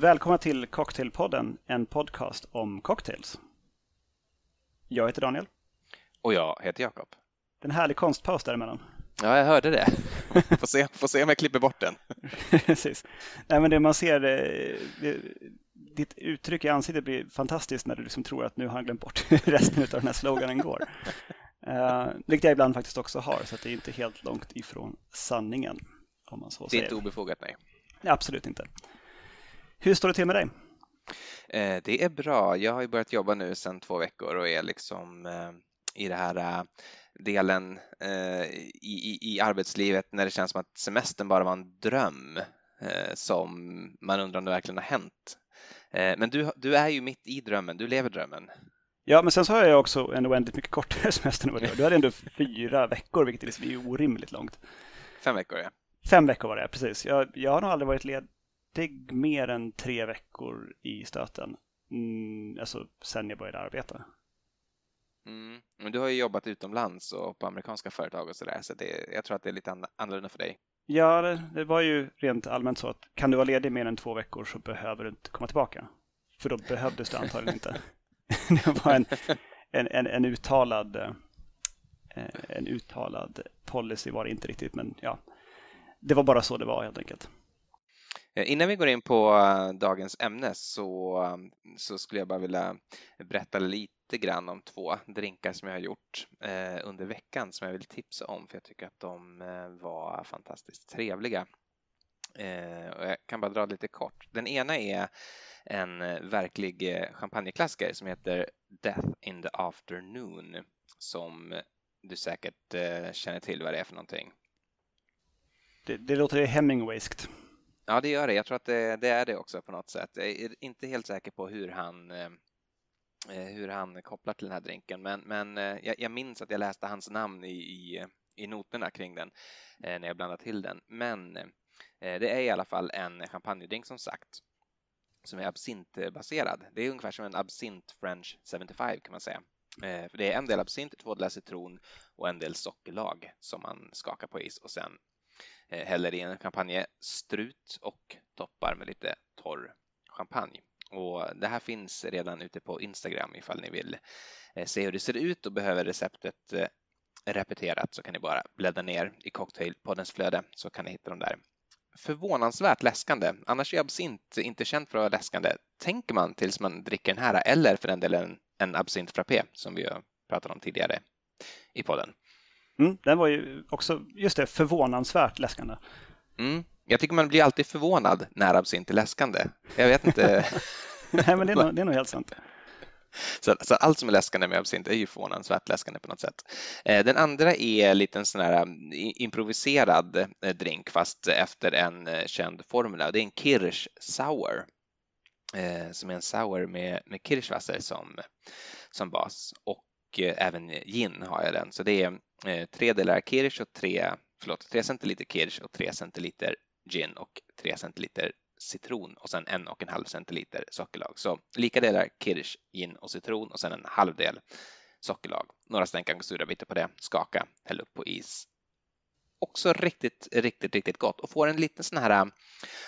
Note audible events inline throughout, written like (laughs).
Välkomna till Cocktailpodden, en podcast om cocktails. Jag heter Daniel. Och jag heter Jakob. Det är en härlig konstpaus däremellan. Ja, jag hörde det. (laughs) Får se, får se om jag klipper bort den. (laughs) Precis. Nej, men det man ser, det, det, ditt uttryck i ansiktet blir fantastiskt när du liksom tror att nu har han glömt bort (laughs) resten av den här sloganen går. Uh, vilket jag ibland faktiskt också har, så att det är inte helt långt ifrån sanningen. Om man så det är säger. inte obefogat, nej. nej. Absolut inte. Hur står det till med dig? Eh, det är bra. Jag har ju börjat jobba nu sedan två veckor och är liksom eh, i det här eh, delen i, i, arbetslivet när det känns som att semestern bara var en dröm som man undrar om det verkligen har hänt. Men du, du är ju mitt i drömmen, du lever drömmen. Ja, men sen så har jag också en oändligt mycket kortare (laughs) semester än vad du har. Du hade ändå fyra veckor, vilket liksom är orimligt långt. Fem veckor, ja. Fem veckor var det, precis. Jag, jag har nog aldrig varit ledig mer än tre veckor i stöten. Mm, alltså sen jag började arbeta. Mm. Men du har ju jobbat utomlands och på amerikanska företag och sådär, så det, jag tror att det är lite annorlunda för dig. Ja, det, det, var ju rent allmänt så att kan du vara ledig mer än två veckor så behöver du inte komma tillbaka. För då behövdes det antagligen inte. (laughs) det var en, en, en, en, uttalad eh, en uttalad policy var det inte riktigt, men ja, det var bara så det var helt enkelt. Eh, innan vi går in på eh, dagens ämne så, mm, så skulle jag bara vilja berätta lite grann om två drinkar som jag har gjort eh, under veckan som jag vill tipsa om för jag tycker att de var fantastiskt trevliga. Och jag kan bara dra lite kort. Den ena är en verklig champagneklassiker som heter Death in the Afternoon som du säkert känner till vad det är för någonting. Det, det låter Hemingwayskt. Ja, det gör det. Jag tror att det, det, är det också på något sätt. Jag är inte helt säker på hur han eh, eh, hur han kopplar till den här drinken, men, men eh, jag, jag minns att jag läste hans namn i, i, i noterna kring den när jag blandade till den. Men det är i alla fall en champagnedrink som sagt som är absintbaserad. Det är ungefär som en absint French 75 kan man säga. För det är en del absint, två delar citron och en del sockerlag som man skakar på is och sen Eh, häller i en champagnestrut och toppar med lite torr champagne. Och det här finns redan ute på Instagram ifall ni vill eh, se hur det ser ut och behöver receptet eh, repeterat så kan ni bara bläddra ner i Cocktailpoddens flöde så kan ni hitta dem där. Förvånansvärt läskande. Annars är absint inte känt för att vara läskande, tänker man tills man dricker den här eller för den delen en absint frappé som vi har pratat om tidigare i podden. Mm, den var ju också, just det, förvånansvärt läskande. Mm, jag tycker man blir alltid förvånad när absint är läskande. Jag vet inte. (laughs) Nej, men det är, nog, det är nog helt sant. Så, så, allt som är läskande med absint är ju förvånansvärt läskande på något sätt. Eh, den andra är lite en sån här improviserad eh, drink fast efter en eh, känd formel. Det är en Kirsch Sour som är en sour med, med kirschwasser som, som bas och även gin har jag den. Så det är Eh, tre delar kirsch och tre, förlåt, tre centiliter kirsch och tre centiliter gin och tre centiliter citron och sen en och en halv centiliter sockerlag. Så lika delar kirsch, gin och citron och sen en halv del sockerlag. Några stänkar bitar på det, skaka, häll upp på is. Också riktigt, riktigt, riktigt gott och får en liten sån här äh,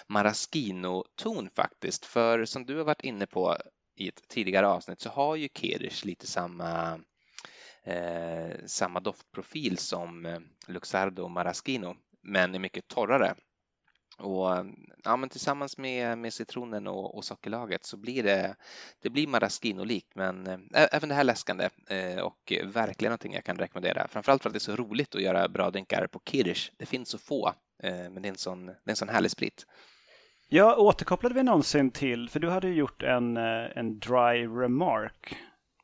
maraschino-ton faktiskt. För som du har varit inne på i ett tidigare avsnitt så har ju kirsch lite samma eh, samma doftprofil som eh, Luxardo och Maraschino men är mycket torrare och ja, men tillsammans med, med citronen och, och sockerlaget så blir det, det blir maraschino-likt men ä, även det här läskande eh, och verkligen någonting jag kan rekommendera. Framförallt för att det är så roligt att göra bra drinkar på Kirsch. Det finns så få, eh, men det är en sån, det är en sån härlig sprit. Ja, återkopplade vi någonsin till, för du hade gjort en, eh, en dry remark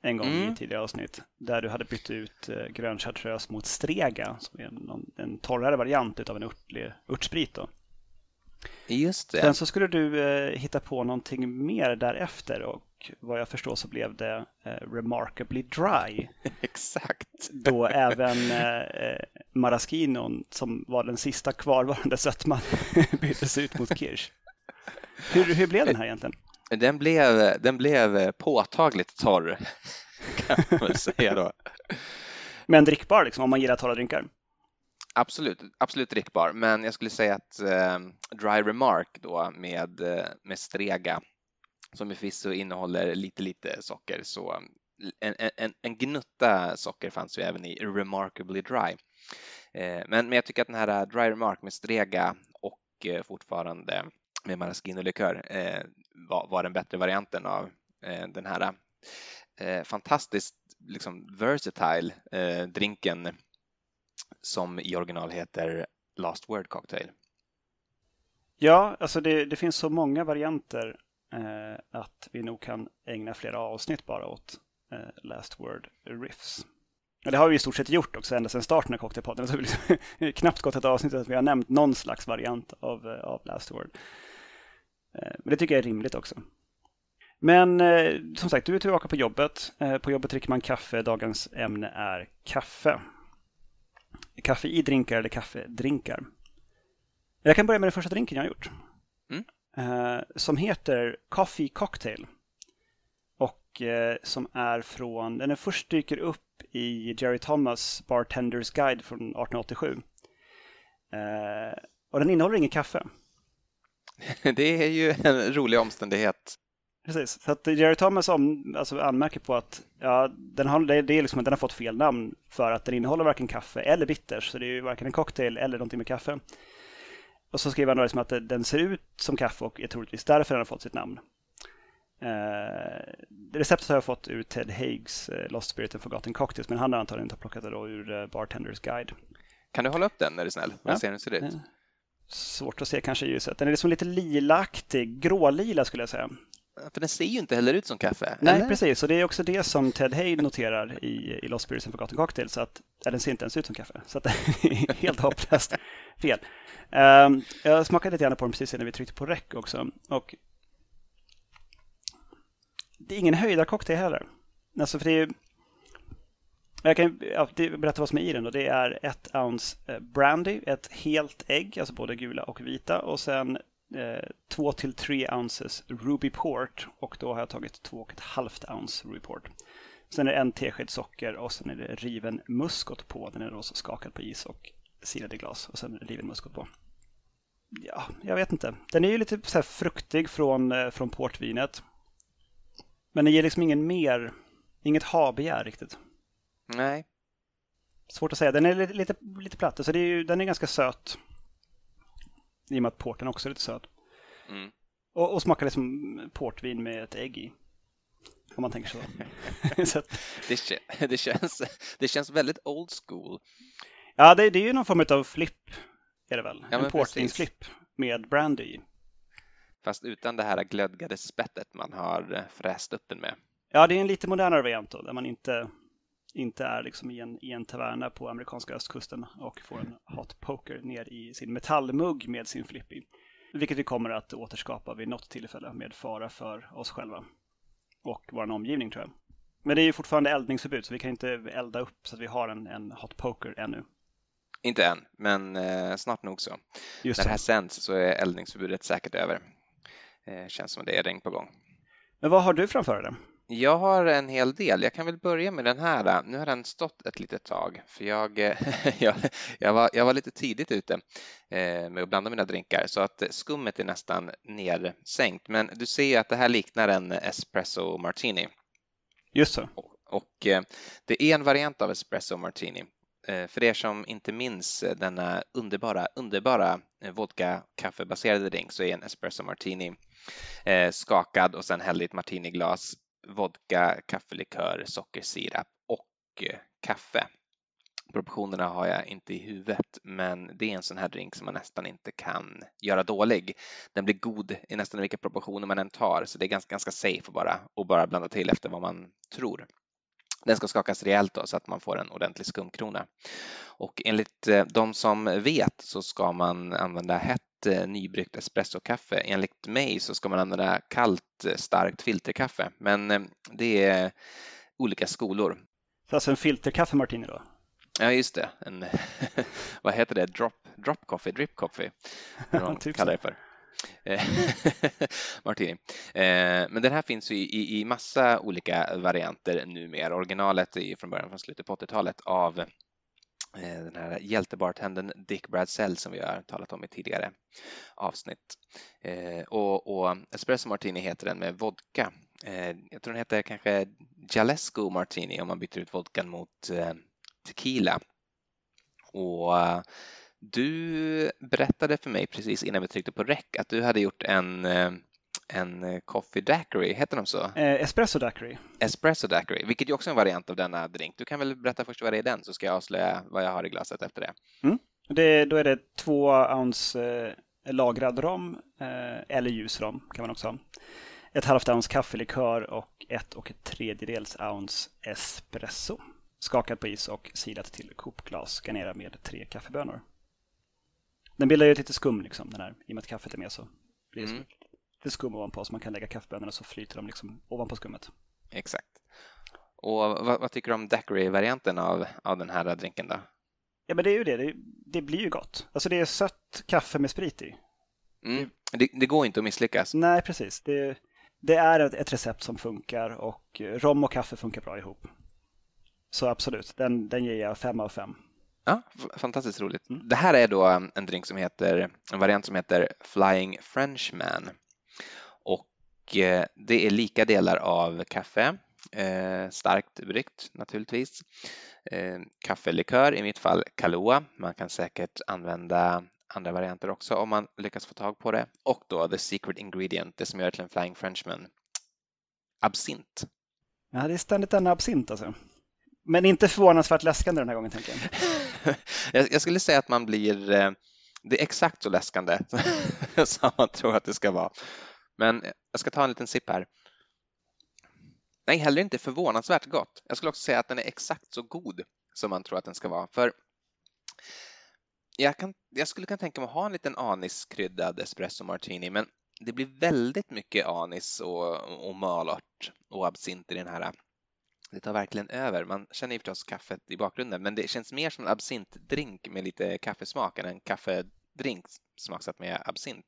en gång mm. i tidigare avsnitt där du hade bytt ut grön chartreuse mot strega som är en, en torrare variant av en örtlig, örtsprit. Då. Just det. Sen så skulle du eh, hitta på någonting mer därefter och vad jag förstår så blev det eh, Remarkably Dry. (laughs) Exakt. Då även eh, Maraschinon som var den sista kvarvarande sötman (laughs) byttes ut mot Kirsch. Hur, hur blev den här egentligen? Den blev, den blev påtagligt torr (laughs) kan man väl säga då. Men drickbar liksom om man gillar torra drinkar? absolut, absolut drickbar, men jag skulle säga att eh, Dry Remark då med, eh, med Strega som förvisso innehåller lite, lite socker, så en, en, en gnutta socker fanns ju även i Remarkably Dry. Eh, men, men jag tycker att den här Dry Remark med Strega och eh, fortfarande med maraschino-likör eh, var, var den bättre varianten av eh, den här eh, fantastiskt liksom versatile eh, drinken som i original heter Last Word Cocktail. Ja, alltså det, det finns så många varianter eh, att vi nog kan ägna flera avsnitt bara åt eh, Last Word Riffs. Och det har vi i stort sett gjort också ända sedan starten av Cocktailpodden. (laughs) Det har liksom knappt gått ett avsnitt att vi har nämnt någon slags variant av, av Last Word. Eh, men det tycker jag är rimligt också. Men eh, som sagt, du är tillbaka på jobbet. Eh, på jobbet dricker man kaffe. Dagens ämne är kaffe. Kaffe i drinkar eller kaffedrinkar. Jag kan börja med den första drinken jag har gjort. Mm. Som heter Coffee Cocktail. Och som är från, den är först dyker upp i Jerry Thomas Bartenders Guide från 1887. Eh, och den innehåller ingen kaffe. (laughs) Det är ju en rolig omständighet. Precis, så att Jerry Thomas om, alltså anmärker på att ja, den, har, det är liksom, den har fått fel namn för att den innehåller varken kaffe eller bitters. Så det är ju varken en cocktail eller någonting med kaffe. Och så skriver han då liksom att den ser ut som kaffe och är troligtvis därför den har fått sitt namn. Eh, receptet har jag fått ur Ted Haigs eh, Lost Spirit and Forgotten Cocktails men han har antagligen inte plockat det då ur eh, Bartenders Guide. Kan du hålla upp den är du snäll? Ja. ser hur ser ut? Svårt att se kanske i ljuset. Den är liksom lite lilaktig, grålila skulle jag säga. För den ser ju inte heller ut som kaffe. Nej, eller? precis. Och det är också det som Ted Hay noterar i, i Lost Spirits and Forgotten Cocktails. Att ja, den ser inte ens ut som kaffe. Så (laughs) det är helt hopplöst fel. Um, jag smakade lite grann på den precis innan vi tryckte på rec också. Och det är ingen höjdarcocktail heller. Alltså för det är jag kan ja, berätta vad som är i den. Då. Det är ett ounce eh, brandy, ett helt ägg, alltså både gula och vita och sen eh, 2 till 3 ounces Ruby Port och då har jag tagit 2,5 ounce Ruby Port. Sen är det en tesked socker och sen är det riven muskot på. Den är då så skakad på is och silad i glas och sen riven muskot på. Ja, jag vet inte. Den är ju lite så fruktig från, eh, från portvinet. Men den ger liksom ingen mer, inget ha-begär riktigt. Nej. Svårt att säga. Den är lite, lite, lite platt. Så det är ju, den är ganska söt. I och med att porten också är lite söt. Mm. Och, och smakar liksom portvin med ett ägg i. Om man tänker så. (laughs) så att... det, det, känns, det känns väldigt old school. Ja, det, det är ju någon form av flipp. Är det väl? Ja, en portvinsflipp med brandy i. Fast utan det här glödgade spettet man har eh, fräst upp den med. Ja, det är en lite modernare variant då, där man inte, inte är liksom i en, i en taverna på amerikanska östkusten och får en hot poker ner i sin metallmugg med sin flipp i. Vilket vi kommer att återskapa vid något tillfälle med fara för oss själva och vår omgivning tror jag. Men det är ju fortfarande eldningsförbud så vi kan inte elda upp så att vi har en, en hot poker ännu. Inte än, men eh, snart nog så. Just När det här sänds så är eldningsförbudet säkert över. Eh, känns som det är regn på gång. Men vad har du framför dig? Jag har en hel del. Jag kan väl börja med den här. Nu har den stått ett litet tag för jag, (laughs) jag, jag, var, jag var lite tidigt ute eh, med att blanda mina drinkar så att skummet är nästan nedsänkt. Men du ser att det här liknar en espresso martini. Just så. Och, och eh, det är en variant av espresso martini. Eh, för er som inte minns denna underbara, underbara vodka kaffebaserade drink så är en espresso martini skakad och sen hälld i ett martiniglas vodka, kaffelikör, sockersirap och eh, kaffe. Proportionerna har jag inte i huvudet, men det är en sån här drink som man nästan inte kan göra dålig. Den blir god i nästan vilka proportioner man än tar, så det är ganska, ganska safe att bara, att bara blanda till efter vad man tror. Den ska skakas rejält då, så att man får en ordentlig skumkrona. Och enligt eh, de som vet så ska man använda hett nybryggt espressokaffe. Enligt mig så ska man använda kallt eh, starkt filterkaffe, men eh, det är olika skolor. Så alltså en filterkaffe martini då? Ja, just det. En, (laughs) vad heter det? Drop, drop coffee, drip coffee? (laughs) typ kallar det för. (laughs) Martini. Men den här finns ju i, i massa olika varianter numera. Originalet är från början från slutet på 80-talet av Eh, Eh, den här hjältebartendern Dick Bradsell som vi har talat om i tidigare avsnitt. Eh, och, och Espresso Martini heter den med vodka. Eh, jag tror den heter kanske Jalesco Martini om man byter ut vodkan mot tequila. Och du berättade för mig precis innan vi tryckte på rec att du hade gjort en en eh, coffee daiquiri, heter de så? Eh, espresso daiquiri. Espresso daiquiri, vilket ju också är en variant av denna drink. Du kan väl berätta först vad det är den så ska jag avslöja vad jag har i glaset efter det. Mm. det då är det två ounce eh, lagrad rom eh, eller ljus rom kan man också ha. Ett halvt ounce kaffelikör och ett och ett tredjedels ounce espresso. Skakat på is och silat till kopglas. Garnera med tre kaffebönor. Den bildar ju ett litet skum liksom, den här. I och med att kaffet är med så blir det mm lite skum ovanpå så man kan lägga kaffebönorna så flyter de liksom ovanpå skummet. Exakt. Och vad, vad tycker du om daiquiri-varianten av, av den här drinken då? Ja men det är ju det, det, det blir ju gott. Alltså det är sött kaffe med sprit i. Mm. Det, det, går inte att misslyckas. Nej precis. Det, det är ett, ett, recept som funkar och rom och kaffe funkar bra ihop. Så absolut, den, den ger jag fem av fem. Ja, fantastiskt roligt. Mm. Det här är då en drink som heter, en variant som heter Flying Frenchman. Eh, det är lika delar av kaffe, eh, starkt bryggt naturligtvis, eh, kaffelikör, i mitt fall Kahlua. Man kan säkert använda andra varianter också om man lyckas få tag på det. Och då the secret ingredient, det som gör det till en Flying Frenchman, absint. Ja, det är ständigt denna absint alltså. Men inte förvånansvärt läskande den här gången tänker jag. (laughs) jag skulle säga att man blir, det är exakt så läskande (laughs) som man tror att det ska vara. Men jag ska ta en liten sipp här. Nej, heller inte förvånansvärt gott. Jag skulle också säga att den är exakt så god som man tror att den ska vara. För jag, kan, jag skulle kunna tänka mig att ha en liten aniskryddad espresso martini, men det blir väldigt mycket anis och, och malört och absint i den här. Det tar verkligen över. Man känner ju förstås kaffet i bakgrunden, men det känns mer som en absintdrink med lite kaffesmak än en kaffedrink smaksatt med absint.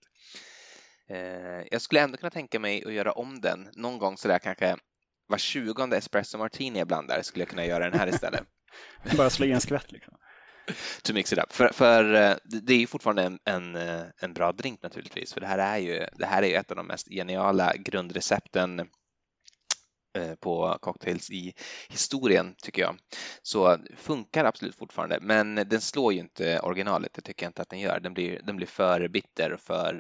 Eh, jag skulle ändå kunna tänka mig att göra om den någon gång sådär kanske var tjugonde espresso martini jag blandar skulle jag kunna göra den här istället. (laughs) Bara slå i en skvätt liksom. (laughs) To mix it up. För, för eh, det är ju fortfarande en, en, eh, en, bra drink naturligtvis, för det här är ju det här är ju ett av de mest geniala grundrecepten på cocktails i historien tycker jag. Så funkar absolut fortfarande, men den slår ju inte originalet. Det tycker jag inte att den gör. Den blir, den blir för bitter och för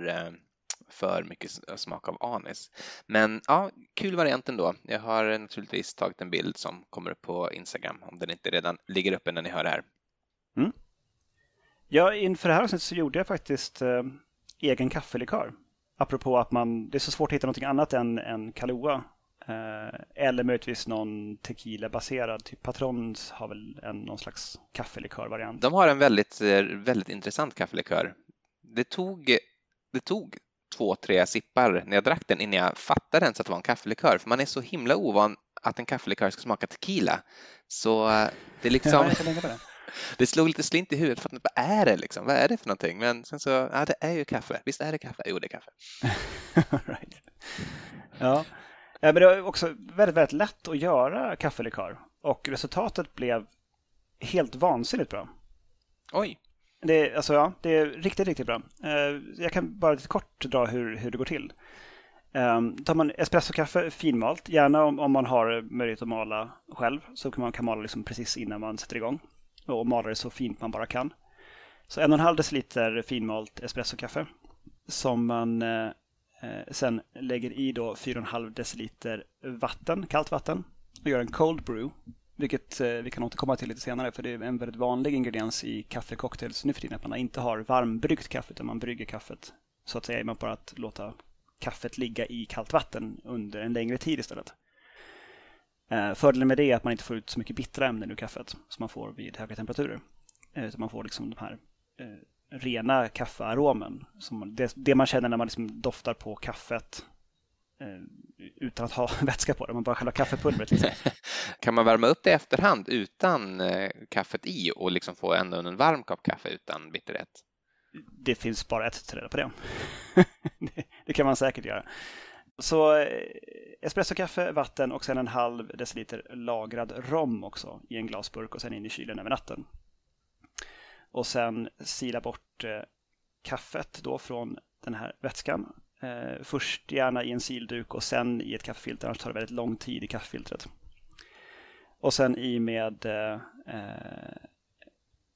för mycket smak av anis. Men ja, kul variant ändå. Jag har naturligtvis tagit en bild som kommer upp på Instagram om den inte redan ligger uppe när ni hör det här. Mm. Ja, inför det här avsnittet så gjorde jag faktiskt eh, egen kaffelikör. Apropå att man, det är så svårt att hitta någonting annat än, än Kahlua. Eh, eller möjligtvis någon tequila-baserad, typ Patrons har väl en, någon slags kaffelikör-variant. De har en väldigt, eh, väldigt intressant kaffelikör. Det tog, det tog två, tre sippar när jag drack den innan jag fattade ens att det var en kaffelikör. För man är så himla ovan att en kaffelikör ska smaka tequila. Så eh, det är (laughs) liksom... (laughs) det slog lite slint i huvudet. För att, vad är det liksom? Vad är det för någonting? Men sen så, ja det är ju kaffe. Visst är det kaffe? Jo, det är kaffe. (laughs) right. Ja. ja, men det var också väldigt, väldigt lätt att göra kaffelikör. Och resultatet blev helt vansinnigt bra. Oj. Det, alltså, ja, det är riktigt, riktigt bra. Eh, jag kan bara lite kort dra hur, hur det går till. Um, tar man espressokaffe finmalt, gärna om, om man har möjlighet att mala själv, så kan man kan mala liksom precis innan man sätter igång och mala det så fint man bara kan. Så en och en halv deciliter finmalt espressokaffe som man eh, eh sen lägger i då 4,5 deciliter vatten, kallt vatten och gör en cold brew vilket eh, vi kan återkomma till lite senare för det är en väldigt vanlig ingrediens i kaffecocktails nu för tiden att man inte har varmbryggt kaffe utan man brygger kaffet så att säga man bara att låta kaffet ligga i kallt vatten under en längre tid istället. Eh, fördelen med det är att man inte får ut så mycket bittra ämnen ur kaffet som man får vid höga temperaturer. Eh, utan man får liksom de här rena kaffearomen. Som det, det man känner när man liksom doftar på kaffet utan att ha (laughs) vätska på det, man bara själva kaffepulvret. Liksom. (laughs) kan man värma upp det i efterhand utan eh, kaffet i och liksom få ändå en varm kopp kaffe utan bitterhet? Det finns bara ett sätt på (laughs) det. det. kan man säkert göra. Så eh, espressokaffe, vatten och sen en halv deciliter lagrad rom också i en glasburk och sen in i kylen över natten. och sen sila bort eh, kaffet då från den här vätskan. Eh, först gärna i en silduk och sen i ett kaffefilter, annars tar det väldigt lång tid i kaffefiltret. Och sen i med eh,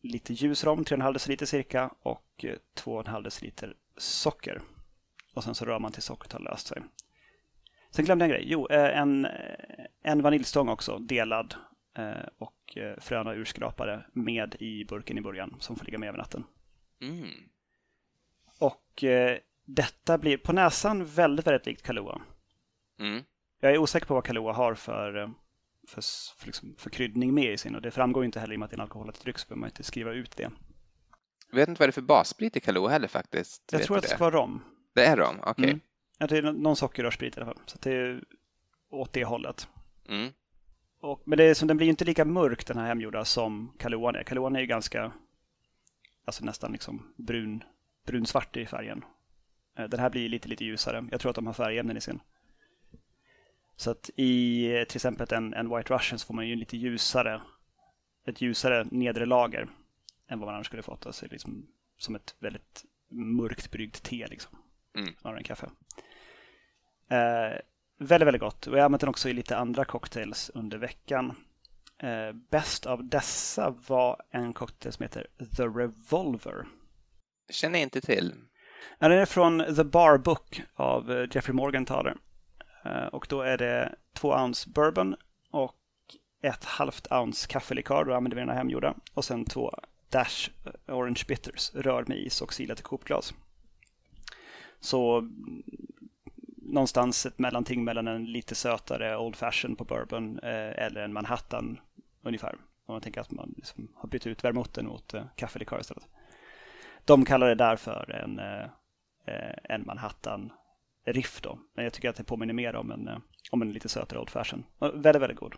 lite ljusrom, 3,5 deciliter cirka och 2,5 deciliter socker. Och sen så rör man till sockret har löst sig. Sen glömde jag en grej. Jo, en, en vaniljstång också, delad och fröna urskrapade med i burken i början som får ligga med över natten. Mm. Och eh, detta blir på näsan väldigt, väldigt likt Kahlua. Mm. Jag är osäker på vad Kahlua har för, eh, för, för, liksom, för kryddning med i sin och det framgår inte heller i och med att det är en alkoholhaltig dryck så behöver man inte skriva ut det. Jag vet inte vad det är för bassprit i Kahlua heller faktiskt. Jag tror att det ska vara rom. Det är rom, okej. Okay. Mm. Ja, det är någon sockerrörssprit i alla fall. Så det är åt det hållet. Mm. Och, men det är som, den blir inte lika mörk den här hemgjorda som Kaluan är. Kaluan är ju ganska, alltså nästan liksom brun, brunsvart i färgen. Eh, den här blir lite, lite ljusare. Jag tror att de har färgämnen i sin. Så att i till exempel en, en White Russian så får man ju lite ljusare, ett ljusare nedre lager än vad man annars skulle fått. Alltså liksom som ett väldigt mörkt bryggt te liksom. Mm. Snarare än kaffe. Eh, väldigt, väldigt gott. Och jag har använt den också i lite andra cocktails under veckan. Eh, bäst av dessa var en cocktail som heter The Revolver. Känner inte till. Ja, den är från The Bar Book av eh, Jeffrey Morgenthaler. Eh, och då är det två ounce bourbon och ett halvt ounce kaffelikör, då använder vi den här hemgjorda. Och sen två Dash eh, Orange Bitters, rör med is och silat i kopglas. Så någonstans ett mellanting mellan en lite sötare Old Fashion på bourbon eh, eller en Manhattan ungefär. Om man tänker att man liksom har bytt ut vermouthen mot eh, kaffelikör istället. De kallar det därför en, eh, en Manhattan Riff då. Men jag tycker att det påminner mer om en, om en lite sötare Old Fashion. Väldigt, väldigt god.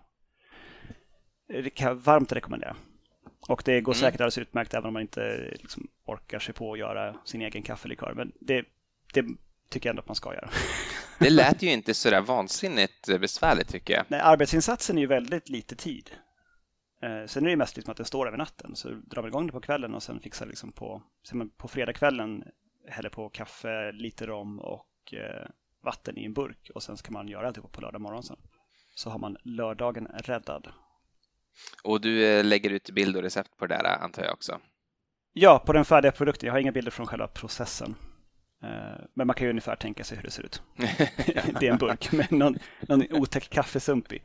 Det kan jag varmt rekommendera. Och det går mm. säkert alldeles utmärkt även om man inte liksom orkar sig på att göra sin egen kaffelikör. Men det, det tycker jag ändå att man ska göra. Det lät (laughs) ju inte sådär vansinnigt besvärligt tycker jag. Nej, arbetsinsatsen är ju väldigt lite tid. Eh, sen är det mest liksom att den står över natten, så drar man igång det på kvällen och sen fixar liksom på, sen på fredagskvällen häller på kaffe, lite rom och eh, vatten i en burk och sen ska man göra alltihop på lördag morgon sen. Så har man lördagen räddad. Och du eh, lägger ut bild och recept på det där antar jag också? Ja, på den färdiga produkten. Jag har inga bilder från själva processen. Eh, men man kan ju ungefär tänka sig hur det ser ut. (laughs) det är en burk med någon, någon otäck kaffesump i.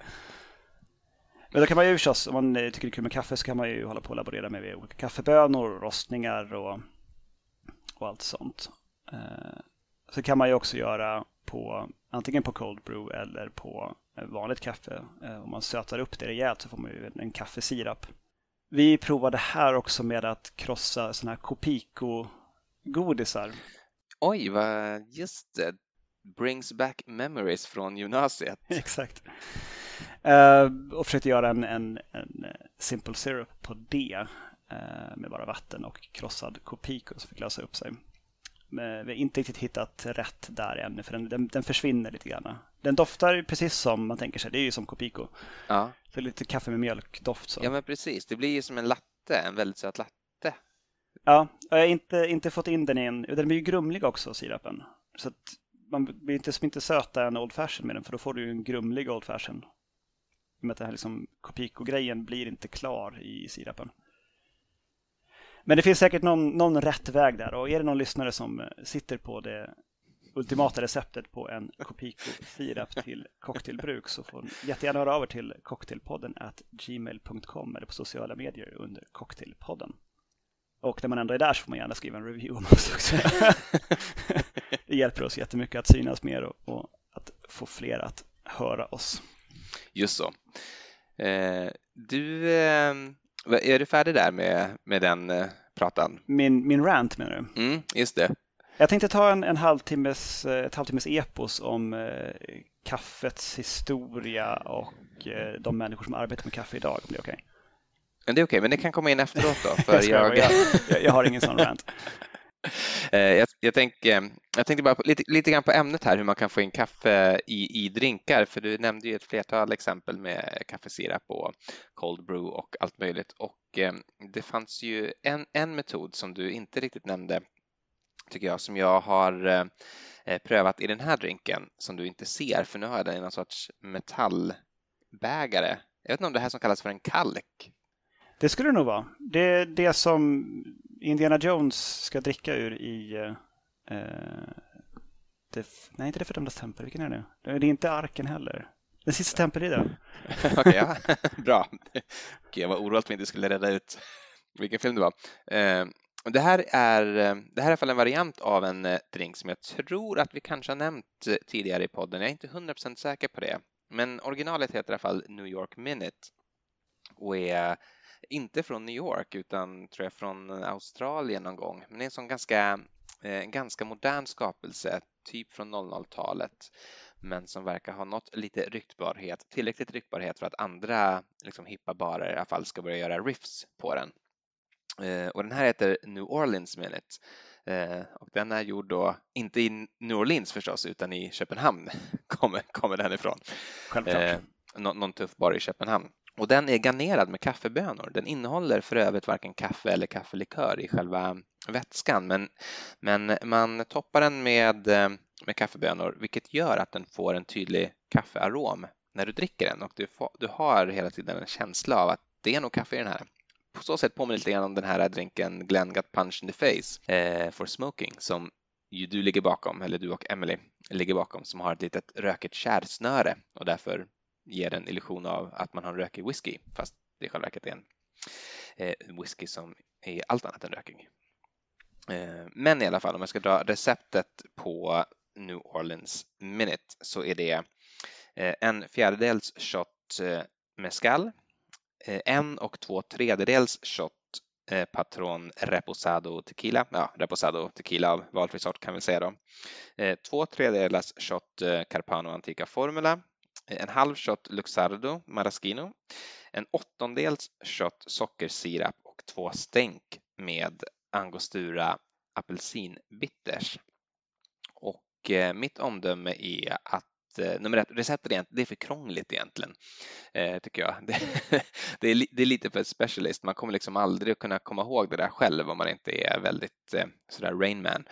Men då kan man ju förstås, om man tycker det är kul med kaffe så kan man ju hålla på och laborera med olika kaffebönor, rostningar och, och allt sånt. Eh, så kan man ju också göra på antingen på cold brew eller på vanligt kaffe. Eh, om man sötar upp det rejält så får man ju en kaffesirap. Vi provade här också med att krossa sådana här Copico-godisar. Oj, vad just det. Brings back memories från gymnasiet. (laughs) Exakt. Uh, och försökte göra en, en, en, simple syrup på det uh, med bara vatten och krossad kopiko som fick lösa upp sig. Men vi har inte riktigt hittat rätt där ännu för den, den, den, försvinner lite grann. Den doftar precis som man tänker sig, det är ju som kopiko. Ja. Så lite kaffe med mjölkdoft. Så. Ja men precis, det blir ju som en latte, en väldigt söt latte. Ja, jag har inte, inte fått in den i en... Den blir ju grumlig också, sirapen. Så man blir inte, inte söta en Old Fashion med den, för då får du ju en grumlig Old Fashion. Med att den här liksom Copico-grejen blir inte klar i sirapen. Men det finns säkert någon, någon rätt väg där och är det någon lyssnare som sitter på det ultimata receptet på en Copico-sirap till cocktailbruk så får ni jättegärna höra över till cocktailpodden at gmail.com eller på sociala medier under cocktailpodden. Och när man ändå är där så får man gärna skriva en review om oss också. (laughs) det hjälper oss jättemycket att synas mer och, och att få fler att höra oss. Just så. Eh, du, eh, är du färdig där med, med den eh, pratan? Min, min rant menar du? Mm, just det. Jag tänkte ta en, en halvtimmes, eh, ett halvtimmes epos om eh, kaffets historia och eh, de människor som arbetar med kaffe idag, om det är okej? Okay? Det är okej, okay, men det kan komma in efteråt då. (laughs) För jag... jag, jag har ingen sån rant. Eh, jag, jag, tänker, eh, jag tänkte bara på, lite, lite grann på ämnet här hur man kan få in kaffe i, i drinkar för du nämnde ju ett flertal exempel med kaffesirap och cold brew och allt möjligt och eh, det fanns ju en, en metod som du inte riktigt nämnde tycker jag som jag har prövat i den här drinken som du inte ser för nu har jag den i någon sorts metallbägare. Jag vet inte om det här som kallas för en kalk det skulle det nog vara. Det är det som Indiana Jones ska dricka ur i... Uh, det, nej, inte det fördömda tempel. Vilken är det? nu? Det är inte arken heller. Den sista tempelriddaren. (laughs) Okej, ja. (laughs) bra. Okej, jag var orolig att vi inte skulle reda ut vilken film det var. Uh, det här, är, det här är i alla fall en variant av en drink som jag tror att vi kanske har nämnt tidigare i podden. Jag är inte 100% säker på det. Men originalet heter i alla fall New York Minute och är inte från New York utan tror jag från Australien någon gång. Men det är en sån ganska, eh, ganska modern skapelse, typ från 00-talet men som verkar ha nått lite ryktbarhet, tillräckligt ryktbarhet för att andra liksom, hippa barer i alla fall ska börja göra riffs på den. Eh, och den här heter New Orleans Minute eh, och den är gjord då, inte i New Orleans förstås, utan i Köpenhamn (laughs) kommer, kommer den ifrån. Självklart. Eh, någon tuff bar i Köpenhamn. Och den är garnerad med kaffebönor. Den innehåller för övrigt varken kaffe eller kaffelikör i själva vätskan men, men man toppar den med, eh, med kaffebönor vilket gör att den får en tydlig kaffearom när du dricker den och du, får, du har hela tiden en känsla av att det är nog kaffe i den här. På så sätt påminner lite grann om den här drinken Glenn Got Punch in the Face eh, for Smoking som ju du ligger bakom, eller du och Emily ligger bakom, som har ett litet rökigt kärsnöre och därför ger en illusion av att man har en rökig whisky fast det i själva verket är en eh, whisky som är allt annat än rökig. Eh, men i alla fall om jag ska dra receptet på New Orleans Minute så är det eh, en fjärdedels shot eh, mescal, eh, en och två tredjedels shot eh, Patron Reposado Tequila, ja, Reposado Tequila av valfri sort kan vi säga då. Eh, två tredjedels shot eh, Carpano Antica Formula, en halv shot Luxardo Maraschino, en åttondels shot sockersirap och två stänk med Angostura apelsinbitters. Och eh, mitt omdöme är att eh, nummer ett, receptet det är för krångligt egentligen, eh, tycker jag. (laughs) Det, det, är, det, är, lite för specialist. Man kommer liksom aldrig kunna komma ihåg det där själv om man inte är väldigt eh, sådär Rainman.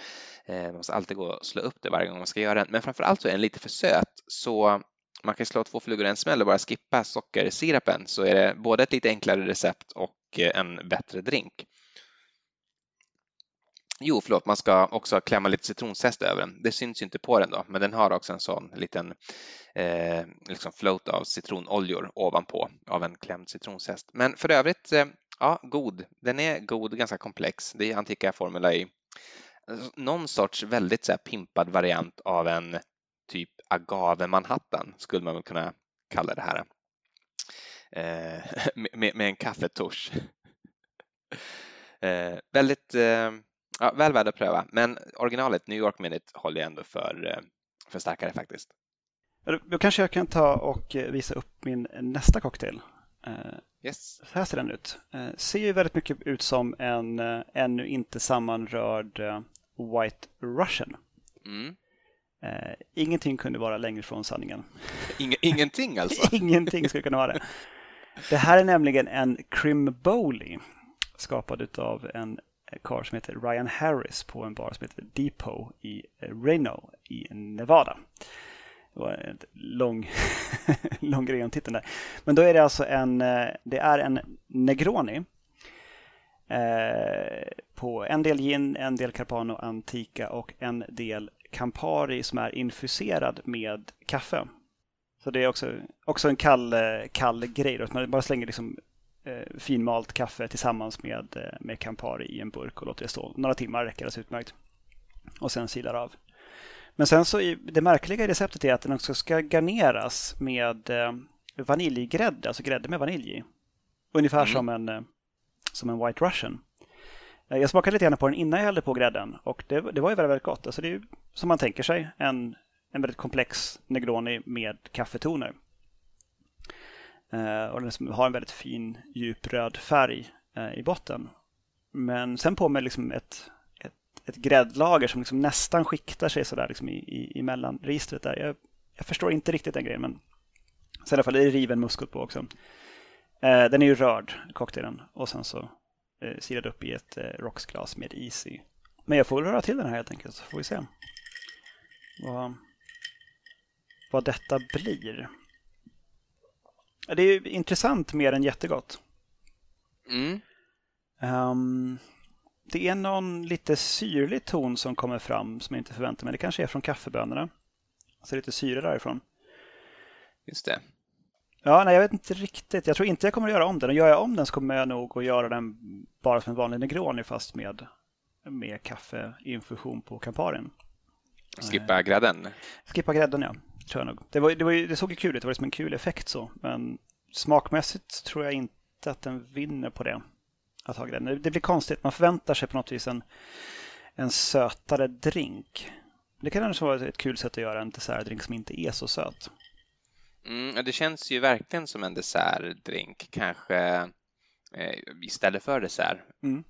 Eh, man måste alltid gå och slå upp det varje gång man ska göra den. Men framför allt så är den lite för söt, så man kan slå två flugor i en smäll och bara skippa sockersirapen så är det både ett lite enklare recept och eh, en bättre drink. Jo, förlåt, man ska också klämma lite citronzest över den. Det syns ju inte på den då, men den har också en sån liten eh, liksom float av citronoljor ovanpå av en klämd citronzest. Men för övrigt, eh, ja, god. Den är god, ganska komplex. Det är antika formula i någon sorts väldigt så här, pimpad variant av en typ agave Manhattan skulle man väl kunna kalla det här. Eh, (laughs) med, med, en kaffetusch. eh, väldigt eh, ja, väl värd att pröva, men originalet New York Minute håller jag ändå för, eh, för starkare faktiskt. Då kanske jag kan ta och visa upp min nästa cocktail. Eh, yes. Så här ser den ut. Eh, ser ju väldigt mycket ut som en ännu inte sammanrörd White Russian. Mm. Eh, ingenting kunde vara längre från sanningen. (laughs) Ing ingenting alltså? (laughs) ingenting skulle kunna vara det. Det här är nämligen en Crimboli skapad av en karl som heter Ryan Harris på en bar som heter Depot i Reno i Nevada. Det var en lång, (laughs) lång grej om titeln där. Men då är det alltså en, eh, det är en Negroni eh, på en del gin, en del Carpano Antica och en del Campari som är infuserad med kaffe. Så det är också, också en kall, kall grej. Då. Man bara slänger liksom, eh, finmalt kaffe tillsammans med, eh, med Campari i en burk och låter det stå. Några timmar räcker det utmärkt. Och sen silar av. Men sen så det märkliga i receptet är att den också ska garneras med eh, vaniljgrädde, alltså grädde med vanilj. Ungefär mm. som, en, eh, som en White Russian. Eh, jag smakade lite grann på den innan jag hällde på grädden och det, det var ju väldigt, väldigt gott. Alltså det är ju som man tänker sig en, en väldigt komplex Negroni med kaffetoner. Eh, och den har en väldigt fin djup röd färg eh, i botten. Men sen på med liksom ett, ett, ett gräddlager som liksom nästan skiktar sig sådär liksom i, i, i mellanregistret där. Jag, jag förstår inte riktigt den grejen men så i alla fall är riven muskot på också. Eh, den är ju rörd, cocktailen, och sen så sirad upp i ett eh, rocksglas med is i. Men jag får röra till den här helt enkelt så får vi se vad, vad detta blir. Det är intressant mer än jättegott. Mm. Um, det är någon lite syrlig ton som kommer fram som jag inte förväntar mig. Det kanske är från kaffebönorna. Så lite syre därifrån. Just det. Ja, nej, jag vet inte riktigt. Jag tror inte jag kommer att göra om den. Och gör jag om den så kommer jag nog att göra den bara som en vanlig Negroni fast med, med kaffeinfusion på Camparien. Skippa grädden? Skippa grädden, ja. Tror jag nog. Det, var, det, var, det såg ju kul ut. Det var liksom en kul effekt så. Men smakmässigt tror jag inte att den vinner på det. Att ha grädden. Det blir konstigt. Man förväntar sig på något vis en, en sötare drink. Det kan kanske vara ett kul sätt att göra en dessertdrink som inte är så söt. Mm, det känns ju verkligen som en dessertdrink, kanske eh, istället för dessert. Mm.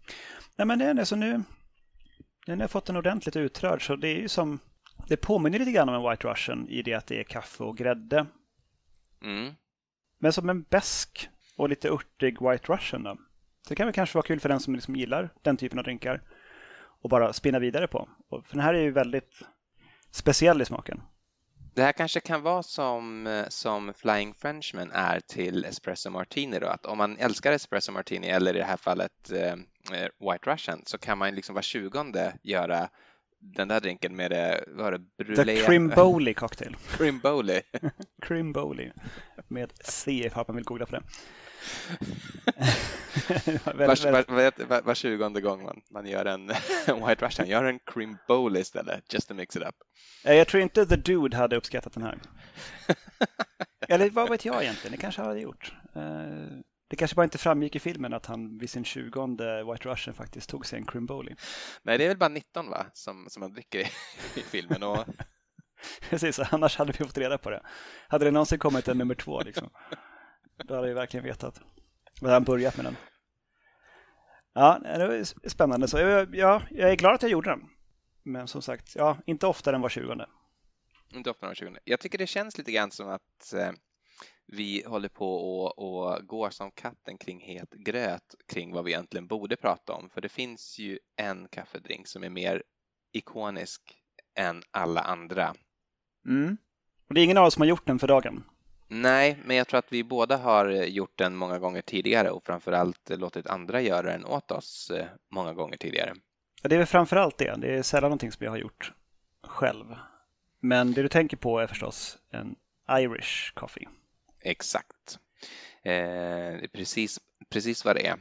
Nej, men det är det. Så nu, nu har jag fått den ordentligt utrörd så det är ju som det påminner lite grann om en White Russian i det att det är kaffe och grädde. Mm. Men som en besk och lite urtig White Russian då. Så det kan väl kanske vara kul för den som liksom gillar den typen av drinkar och bara spinna vidare på. För den här är ju väldigt speciell i smaken. Det här kanske kan vara som, som Flying Frenchman är till Espresso Martini då, att om man älskar Espresso Martini eller i det här fallet eh, White Russian så kan man liksom var tjugonde göra den där drinken med det, vad det, brulé? The Crimboli cocktail. (laughs) Crimboli. Crimboli. (laughs) Med C ifall man vill googla på det. Var, var, var, var, tjugonde gång man, man gör en (laughs) White Russian, gör en Crimboli istället, just to mix it up. Jag tror inte The Dude hade uppskattat den här. (laughs) Eller vad vet jag egentligen, det kanske han hade gjort. Eh, det kanske bara inte framgick i filmen att han vid sin tjugonde White Russian faktiskt tog sig en Crimboli. Nej, det är väl bara 19 va, som, som han dricker i, (laughs) i filmen. Och... Precis, annars hade vi fått reda på det. Hade det någonsin kommit en nummer två, liksom, då hade vi verkligen vetat. Då hade han börjat med den. Ja, det var spännande. Så jag, ja, jag är glad att jag gjorde den. Men som sagt, ja, inte oftare än var tjugonde. Inte oftare än var tjugonde. Jag tycker det känns lite grann som att eh, vi håller på och, och går som katten kring het gröt kring vad vi egentligen borde prata om. För det finns ju en kaffedrink som är mer ikonisk än alla andra. Mm. Och det är ingen av oss som har gjort den för dagen. Nej, men jag tror att vi båda har gjort den många gånger tidigare och framförallt låtit andra göra den åt oss eh, många gånger tidigare. Ja, det är väl framförallt det. Det är sällan någonting som jag har gjort själv. Men det du tänker på är förstås en Irish coffee. Exakt. Eh, precis, precis vad det är.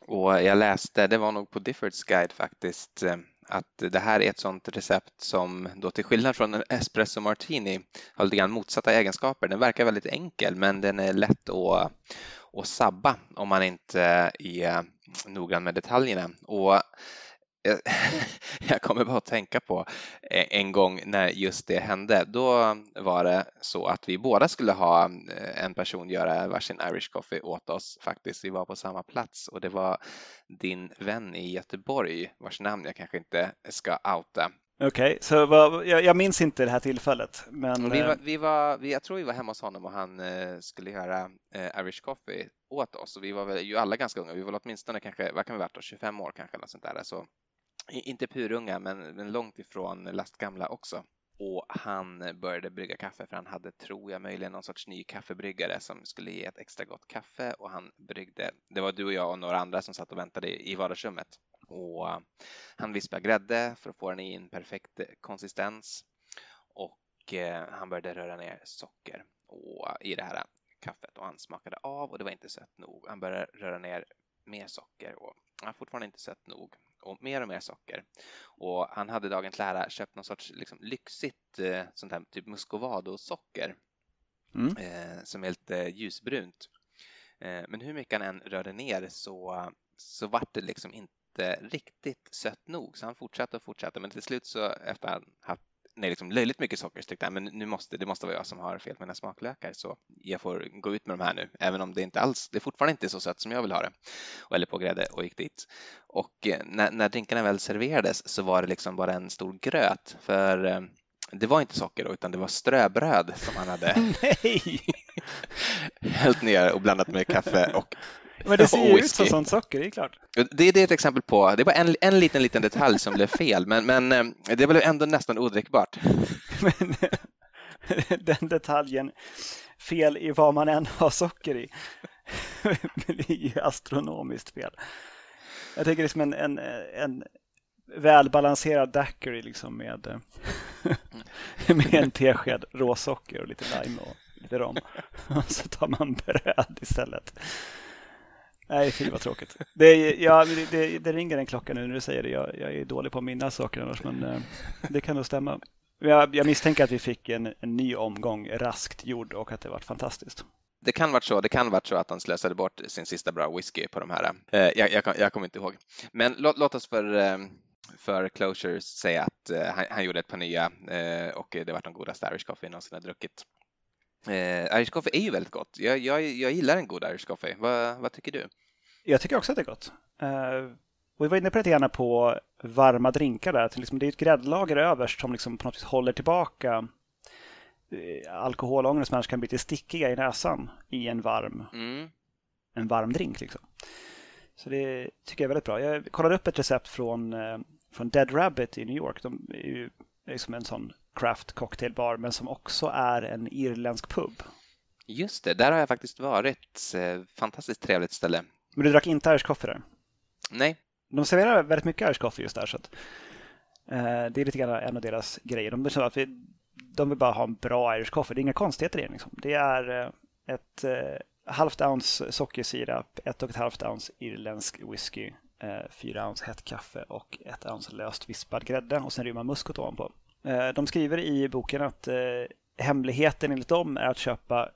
Och jag läste, det var nog på Diffords guide faktiskt, eh, att det här är ett sådant recept som då till skillnad från en espresso martini har lite grann motsatta egenskaper. Den verkar väldigt enkel men den är lätt att, att sabba om man inte är noggrann med detaljerna. Och (laughs) jag kommer bara att tänka på en gång när just det hände. Då var det så att vi båda skulle ha eh, en person göra varsin Irish coffee åt oss faktiskt. Vi var på samma plats och det var din vän i Göteborg vars namn jag kanske inte ska outa. Okej, okay, så vad, jag, jag, minns inte det här tillfället. Men... Vi var, eh, vi var, vi, jag tror vi var hemma hos honom och han eh, skulle göra eh, Irish coffee åt oss och vi var väl ju alla ganska unga. Vi var åtminstone kanske, vad kan vi varit då, 25 år kanske eller sånt där. Så inte purunga, men, men långt ifrån lastgamla också. Och han började brygga kaffe för han hade, tror jag, möjligen någon sorts ny kaffebryggare som skulle ge ett extra gott kaffe och han bryggde. Det var du och jag och några andra som satt och väntade i vardagsrummet och eh, han vispade grädde för att få den i en perfekt konsistens och eh, han började röra ner socker och, eh, i det här kaffet och han smakade av och det var inte sött nog. Han började röra ner mer socker och han fortfarande inte sött nog och mer och mer socker. Och han hade dagen till ära köpt någon sorts liksom, lyxigt eh, sånt här typ muscovado-socker mm. eh, som är lite ljusbrunt. Eh, men hur mycket han än rörde ner så, så vart det liksom inte riktigt sött nog så han fortsatte och fortsatte men till slut så efter att han haft nej, liksom löjligt mycket socker. Så jag, men nu måste, det måste vara jag som har fel med mina smaklökar så jag får gå ut med de här nu, även om det inte alls, det fortfarande inte är så sött som jag vill ha det. Och eller på grädde och gick dit. Och eh, när, när drinkarna väl serverades så var det liksom bara en stor gröt för eh, det var inte socker då, utan det var ströbröd som han hade (laughs) (laughs) hällt ner och blandat med kaffe och Men det ser ju (laughs) ut som sånt socker, det är klart. Det, det är ett exempel på, det var en, en liten, liten detalj som blev fel, men, men eh, det blev ändå nästan odrickbart. (laughs) Men den detaljen, fel i vad man än har socker i, (laughs) blir ju astronomiskt fel. Jag tänker liksom en, en, en välbalanserad daiquiri liksom med, eh, med en tesked råsocker och lite lime och lite rom. Och så tar man bröd istället. Nej, fy vad tråkigt. Det, ja, det, det, ringer en klocka nu när du säger det. Jag, jag är dålig på att minnas saker annars, men eh, det kan nog stämma. Jag, jag misstänker att vi fick en, en ny omgång raskt gjord och att det var fantastiskt. Det kan varit så, det kan varit så att han slösade bort sin sista bra whisky på de här. Eh, jag, jag, jag kommer inte ihåg. Men låt, låt oss för, eh, för closure säga att han, han gjorde ett par nya och det var de godaste Irish coffee någonsin har druckit. Eh, Irish coffee är ju väldigt gott. Jag, jag, jag gillar en god Irish coffee. Vad, vad tycker du? Jag tycker också att det är gott. Eh, och vi var inne på lite grann på varma drinkar där. Att liksom, det är ett gräddlager överst som liksom på något vis håller tillbaka eh, alkoholångor som annars kan bli lite stickiga i näsan i en varm, Mm. en varm drink. Liksom. Så det tycker jag är väldigt bra. Jag kollade upp ett recept från, eh, från Dead Rabbit i New York. De är ju liksom en sån craft cocktailbar men som också är en irländsk pub. Just det, där har jag faktiskt varit. Eh, Fantastiskt trevligt ställe. Men du drack inte Irish coffee där? Nej, De serverar väldigt mycket Irish coffee just där. Så att, eh, det är lite grann en av deras grejer. De, att vi, de vill bara ha en bra Irish coffee. Det är inga konstigheter i det. Liksom. Det är eh, ett eh, halvt ounce sockersirap, ett och ett halvt ounce irländsk whisky, eh, fyra ounce hett kaffe och ett ounce löst vispad grädde och sen rymmer muskot ovanpå. Eh, de skriver i boken att eh, hemligheten enligt dem är att köpa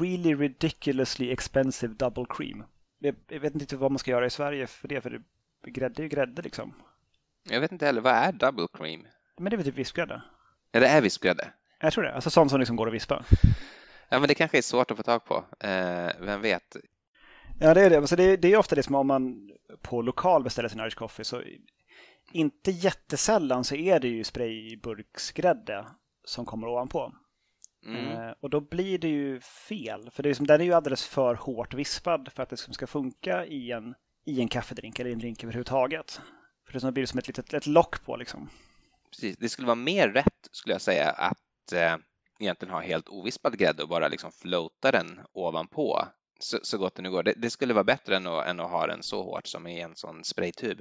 really ridiculously expensive double cream. Jag, vet inte vad man ska göra i Sverige för det, för det Grädde är ju grädde liksom. jag vet inte heller. Vad är double cream? Men det är väl typ vispgrädde? Ja, det är vispgrädde. Jag tror det. Alltså sånt som liksom går att vispa. Ja, men det kanske är svårt att få tag på. Eh, vem vet? Ja, det är det. Alltså det, är, det är ofta det som om man på lokal beställer sin Irish coffee så inte jättesällan så är det ju sprayburksgrädde som kommer ovanpå. Mm. Eh, och då blir det ju fel. För det är som, den är ju alldeles för hårt vispad för att det ska funka i en, i en kaffedrink eller i en drink överhuvudtaget. För det blir som ett litet ett lock på liksom. Precis. Det skulle vara mer rätt, skulle jag säga, att eh, egentligen ha helt ovispad grädde och bara liksom floata den ovanpå så, så gott det nu går. Det, det skulle vara bättre än att, än att ha den så hårt som i en sån spraytub.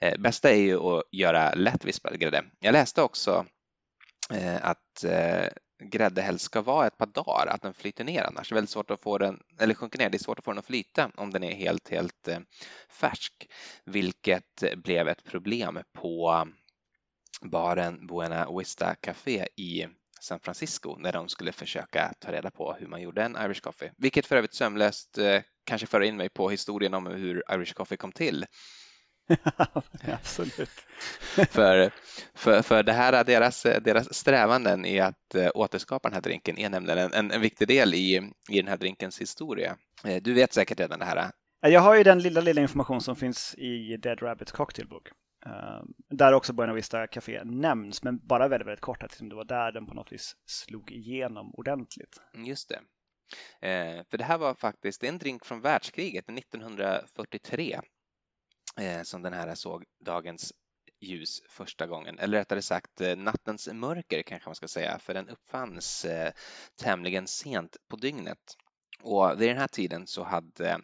Eh, bästa är ju att göra lättvispad grädde. Jag läste också eh, att eh, grädde helst ska vara ett par dagar, att den flyter ner annars. Det är väldigt svårt att få den, eller sjunker ner, det är svårt att få den att flyta om den är helt, helt eh, färsk, vilket blev ett problem på baren Buena Vista Café i San Francisco när de skulle försöka ta reda på hur man gjorde en Irish coffee. Vilket för övrigt sömlöst eh, kanske för in mig på historien om hur Irish coffee kom till. (laughs) Absolut. (laughs) För, för, för det här, deras, deras strävanden i att eh, återskapa den här drinken är nämligen en, en, en viktig del i, i den här drinkens historia. Eh, Du vet säkert redan det här. Jag har ju den lilla, lilla information som finns i Dead Rabbits cocktailbok. Ehm, där också Buena Vista Café nämns, men bara väldigt, väldigt kort. Att liksom det var där den på något vis slog igenom ordentligt. Mm, just det. Eh, för det här var faktiskt en drink från världskriget 1943 eh, som den här såg dagens ljus första gången, eller rättare sagt eh, nattens mörker kanske man ska säga, för den uppfanns eh, tämligen sent på dygnet. Och vid den här tiden så hade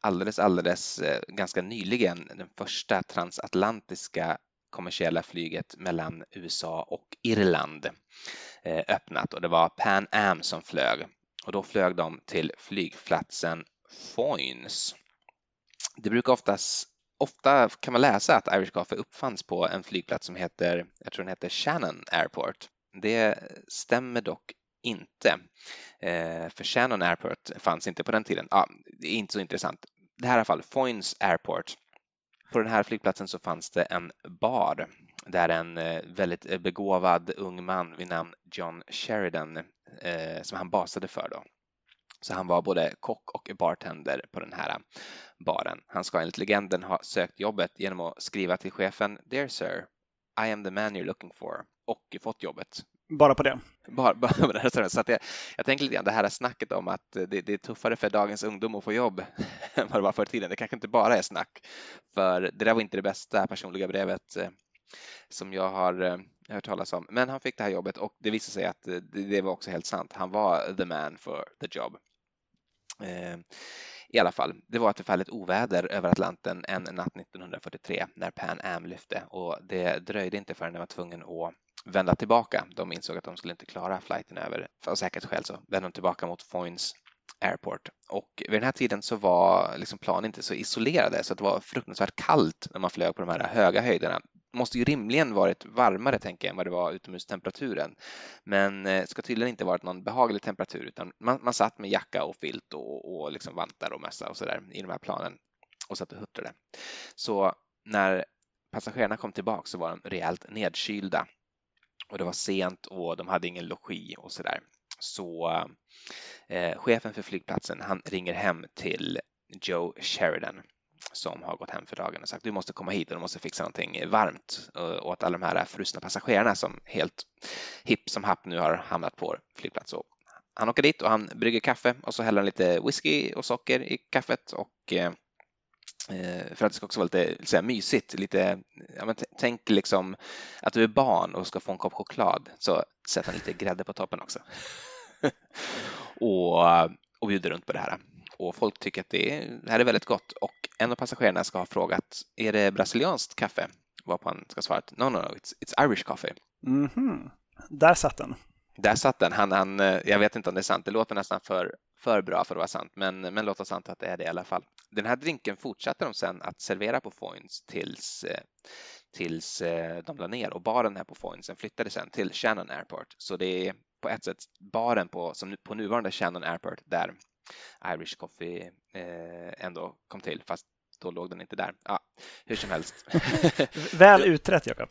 alldeles, alldeles eh, ganska nyligen den första transatlantiska kommersiella flyget mellan USA och Irland eh, öppnat och det var Pan Am som flög och då flög de till flygplatsen Foynes. Det brukar oftast Ofta kan man läsa att Irish Coffee uppfanns på en flygplats som heter, jag tror den heter Shannon Airport. Det stämmer dock inte, eh, för Shannon Airport fanns inte på den tiden. Ja, det är inte så intressant. Det här är i alla fall Foynes Airport. På den här flygplatsen så fanns det en bar där en eh, väldigt eh, begåvad ung man vid namn John Sheridan eh, som han basade för då. Så han var både kock och bartender på den här baren. Han ska enligt legenden ha sökt jobbet genom att skriva till chefen Dear sir, I am the man you're looking for och fått jobbet. Bara på det? Bara, (laughs) bara på det. Så att jag, jag tänker lite grann det här snacket om att det, det, är tuffare för dagens ungdom att få jobb (laughs) än vad det var förr i tiden. Det kanske inte bara är snack. För det där var inte det bästa personliga brevet eh, som jag har eh, hört talas om. Men han fick det här jobbet och det visade sig att eh, det, det var också helt sant. Han var the man for the job. Eh, I alla fall, det var ett förfärligt oväder över Atlanten en natt 1943 när Pan Am lyfte och det dröjde inte förrän den var tvungen att vända tillbaka. De insåg att de skulle inte klara flighten över. För säkerhetsskäl så vände de tillbaka mot Foynes Airport. Och vid den här tiden så var liksom planen inte så isolerade så det var fruktansvärt kallt när man flög på de här höga höjderna. Det måste ju rimligen varit varmare tänker jag än vad det var utomhustemperaturen. Men det ska tydligen inte varit någon behaglig temperatur utan man, man satt med jacka och filt och, och liksom vantar och mössa och sådär i de här planen och satt och huttrade. Så när passagerarna kom tillbaka så var de rejält nedkylda och det var sent och de hade ingen logi och så där. Så eh, chefen för flygplatsen, han ringer hem till Joe Sheridan som har gått hem för dagen och sagt du måste komma hit och du måste fixa någonting varmt eh, åt alla de här frusna passagerarna som helt hipp som happ nu har hamnat på flygplats. Och han åker dit och han brygger kaffe och så häller han lite whisky och socker i kaffet och Eh, Eh, för att det ska också vara lite så här, mysigt. Lite, ja, men tänk liksom att du är barn och ska få en kopp choklad så sätt en lite grädde på toppen också. (laughs) och, och bjuder runt på det här. Och folk tycker att det, är, det här är väldigt gott och en av passagerarna ska ha frågat är det brasilianskt kaffe? Varpå han ska svara no, no, no, it's, it's Irish coffee. Mm -hmm. Där satt den. Där satt den. Han, han, eh, jag vet inte om det är sant. Det låter nästan för, för bra för att vara sant, men, men låt oss sant att det är det i alla fall. Den här drinken fortsatte de sen att servera på Foynes tills, eh, tills eh, de la ner och baren här på Foynes flyttade sen till Shannon Airport. Så det är på ett sätt baren på, som på nuvarande Shannon Airport där Irish Coffee eh, ändå kom till, fast då låg den inte där. Ja, hur som helst. (laughs) Väl utrett, Jakob.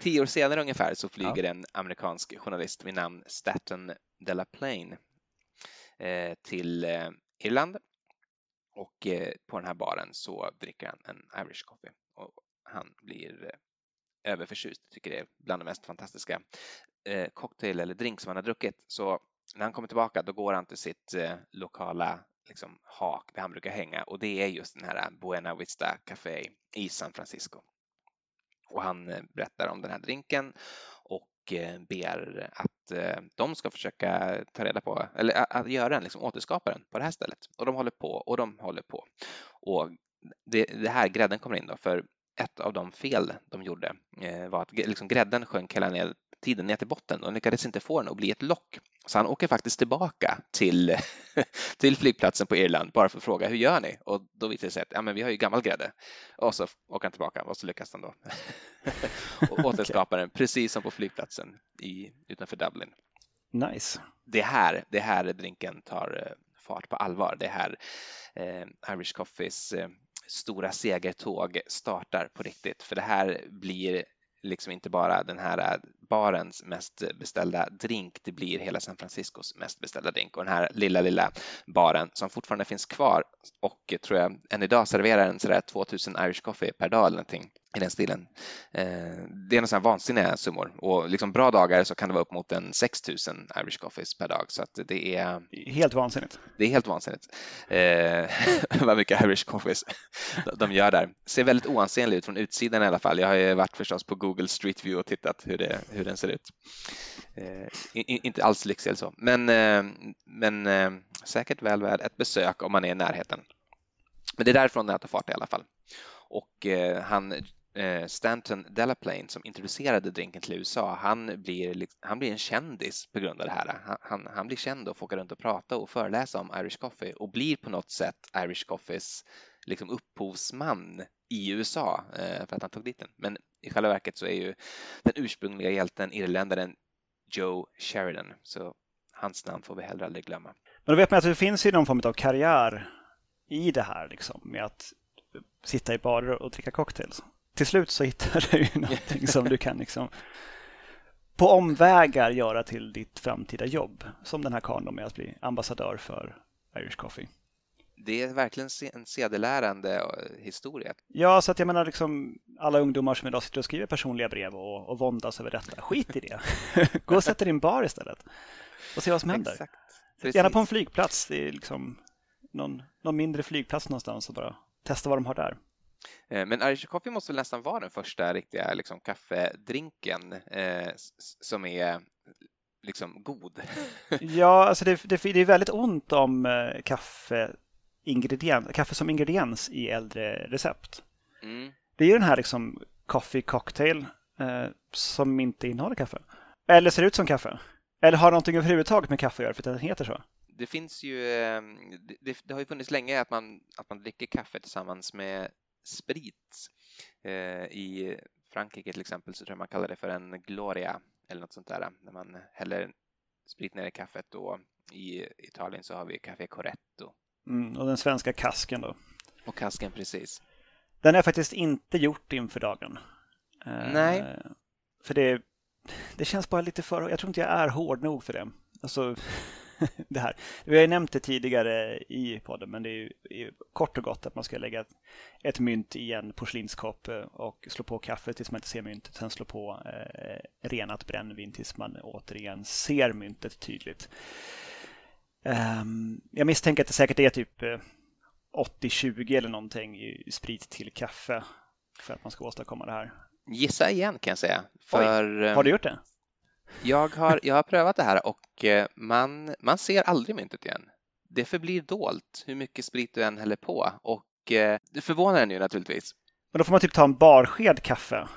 Tio år senare ungefär så flyger ja. en amerikansk journalist vid namn Staten Delaplane eh, till eh, Irland och eh, på den här baren så dricker han en Irish coffee och han blir överförtjust, tycker det är bland de mest fantastiska cocktail eller drink som han har druckit. Så när han kommer tillbaka då går han till sitt lokala liksom, hak där han brukar hänga och det är just den här Buena Vista Café i San Francisco. Och han eh, berättar om den här drinken och eh, ber att eh, de ska försöka ta reda på, eller att göra den, liksom återskapa den på det här stället. Och de håller på och de håller på. Och det, det här grädden kommer in då, för ett av de fel de gjorde var att liksom grädden sjönk hela ner, tiden ner till botten och lyckades inte få den att bli ett lock. Så han åker faktiskt tillbaka till, (laughs) till flygplatsen på Irland bara för att fråga hur gör ni? Och då visar det sig att ja, men vi har ju gammal grädde. Och så åker han tillbaka och så lyckas han då (laughs) och återskapa den precis som på flygplatsen i, utanför Dublin. Nice. Det här, det här drinken tar eh, fart på allvar. Det här eh, Irish Coffees eh, stora segertåg startar på riktigt. För det här blir liksom inte bara den här äh, barens mest beställda drink, det blir hela San Franciscos mest beställda drink och den här lilla, lilla baren som fortfarande finns kvar och tror jag än idag serverar en sådär 2000 Irish coffee per dag eller någonting i den stilen. Eh, det är några vansinniga summor och liksom bra dagar så kan det vara upp mot en 6000 Irish coffees per dag så att det är helt vansinnigt. Det är helt vansinnigt eh, (laughs) vad mycket Irish coffees de gör där. Ser väldigt oansenlig ut från utsidan i alla fall. Jag har ju varit förstås på Google Street View och tittat hur, det, hur den ser ut. Eh, inte alls lyxig eller så, men, eh, men eh, säkert väl värd ett besök om man är i närheten. Men det är därifrån den tar fart i alla fall. Och eh, han Eh, Stanton Delaplane som introducerade drinken till USA, han blir, han blir en kändis på grund av det här. Han, han, han blir känd och får åka runt och prata och föreläsa om Irish Coffee och blir på något sätt Irish Coffees liksom upphovsman i USA eh, för att han tog dit den. Men i själva verket så är ju den ursprungliga hjälten irländaren Joe Sheridan, så hans namn får vi heller aldrig glömma. Men då vet man att det finns ju någon form av karriär i det här liksom med att sitta i barer och dricka cocktails. till slut så hittar du ju någonting som du kan liksom på omvägar göra till ditt framtida jobb. Som den här karln med att bli ambassadör för Irish Coffee. Det är verkligen en sedelärande eh, historia. Ja, så att jag menar liksom alla ungdomar som idag sitter och skriver personliga brev och, och våndas över detta. Skit i det. (laughs) Gå och sätt din bar istället och se vad som händer. Exakt. Gärna på en flygplats. Det är liksom någon, någon mindre flygplats någonstans och bara testa vad de har där. Eh, men Irish Coffee måste väl nästan vara den första riktiga liksom, kaffedrinken eh, som är liksom god. (laughs) ja, alltså det, det, det, är väldigt ont om eh, kaffe, ingrediens, kaffe som ingrediens i äldre recept. Mm. Det är ju den här liksom coffee cocktail eh, som inte innehåller kaffe. Eller ser ut som kaffe. Eller har någonting överhuvudtaget med kaffe att göra för att den heter så. Det finns ju, ehm, det, det, har ju funnits länge att man, att man dricker kaffe tillsammans med sprit. Eh, I Frankrike till exempel så tror jag man kallar det för en gloria eller något sånt där när man häller sprit ner i kaffet och i Italien så har vi café corretto. Mm, och den svenska kasken då. Och kasken precis. Den är faktiskt inte gjort inför dagen. Nej. Eh, för det, det känns bara lite för, jag tror inte jag är hård nog för det. Alltså, (laughs) det här. Vi har ju nämnt det tidigare i podden, men det är ju kort och gott att man ska lägga ett mynt i en porslinskopp eh, och slå på kaffe tills man inte ser myntet. Sen slå på eh, renat brännvin tills man återigen ser myntet tydligt. Um, jag misstänker att det säkert är typ 80-20 eh, eller någonting i sprit till kaffe för att man ska åstadkomma det här. Gissa igen kan jag säga. För, Oj, har du gjort det? Jag har, jag har (laughs) prövat det här och eh, man, man ser aldrig myntet igen. Det förblir dolt hur mycket sprit du än häller på och eh, det förvånar en ju naturligtvis. Men då får man typ ta en barsked kaffe.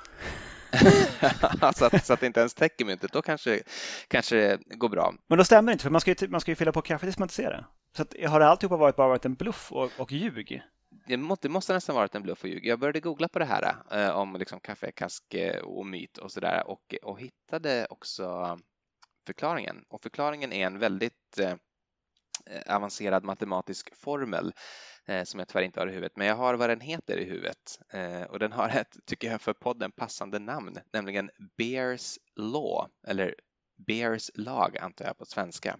(laughs) så, att, så att det inte ens täcker myntet, då kanske, kanske det går bra. Men då stämmer det inte, för man ska ju, man ska ju fylla på kaffe tills man inte ser det. Så att, har det alltihopa varit, bara varit en bluff och, och ljug? Det måste, det måste nästan varit en bluff och ljug. Jag började googla på det här eh, om liksom kaffekask eh, och myt och sådär och, och hittade också förklaringen. Och förklaringen är en väldigt eh, avancerad matematisk formel eh, som jag tyvärr inte har i huvudet, men jag har vad den heter i huvudet eh, och den har ett, tycker jag, för podden passande namn, nämligen Bears Law eller Bears lag antar jag på svenska.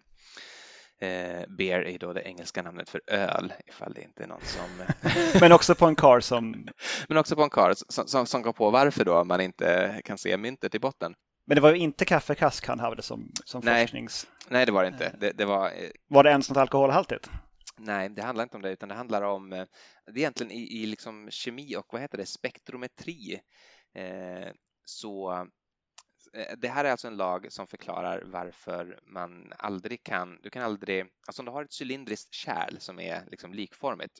Eh, beer är då det engelska namnet för öl ifall det inte är någon som... (laughs) Men också på en kar som... (laughs) Men också på en kar som, som, som går på varför då man inte kan se myntet i botten. Men det var ju inte kaffekask han hade som, som nej, forsknings... Nej, det var det inte. Det, det var... Eh, var det ens något alkoholhaltigt? Nej, det handlar inte om det, utan det handlar om, eh, det är egentligen i, i liksom kemi och vad heter det, spektrometri. Eh, så eh, det här är alltså en lag som förklarar varför man aldrig kan, du kan aldrig, alltså om du har ett cylindriskt kärl som är liksom likformigt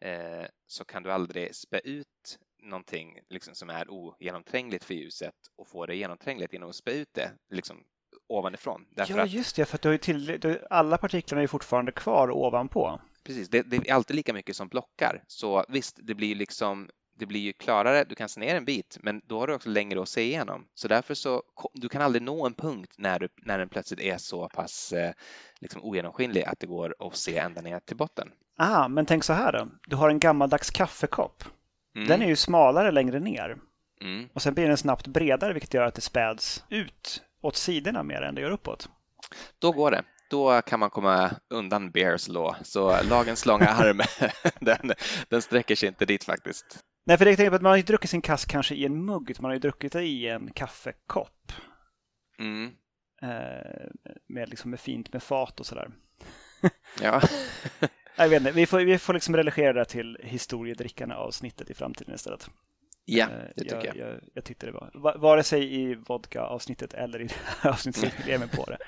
eh, så kan du aldrig spä ut någonting liksom som är ogenomträngligt för ljuset och få det genomträngligt genom att spä ut det liksom ovanifrån. Därför ja, just det, för att du har till, du, alla partiklarna är fortfarande kvar ovanpå. Precis, det, det, är alltid lika mycket som blockar. Så visst, det blir liksom det blir ju klarare, du kan se ner en bit, men då har du också längre att se igenom. Så därför så, du kan aldrig nå en punkt när, du, när den plötsligt är så pass eh, liksom ogenomskinlig att det går att se ända ner till botten. Ah, men tänk så här då, du har en gammaldags kaffekopp. Mm. Den är ju smalare längre ner. Mm. Och sen blir den snabbt bredare vilket gör att det späds ut åt sidorna mer än det gör uppåt. Då går det då kan man komma undan Bears law. Så lagens långa arm, (laughs) den, den sträcker sig inte dit faktiskt. Nej, för jag tänker på att man har ju druckit sin kass kanske i en mugg, man har ju druckit det i en kaffekopp. Mm. Eh, med, liksom, med fint med fat och sådär. ja. (laughs) jag vet inte, vi får, vi får liksom relegera det till historiedrickarna avsnittet i framtiden istället. Ja, eh, det tycker jag. Jag, jag, jag tyckte det var. Vare sig i vodka-avsnittet eller i (laughs) det här avsnittet så jag mig på det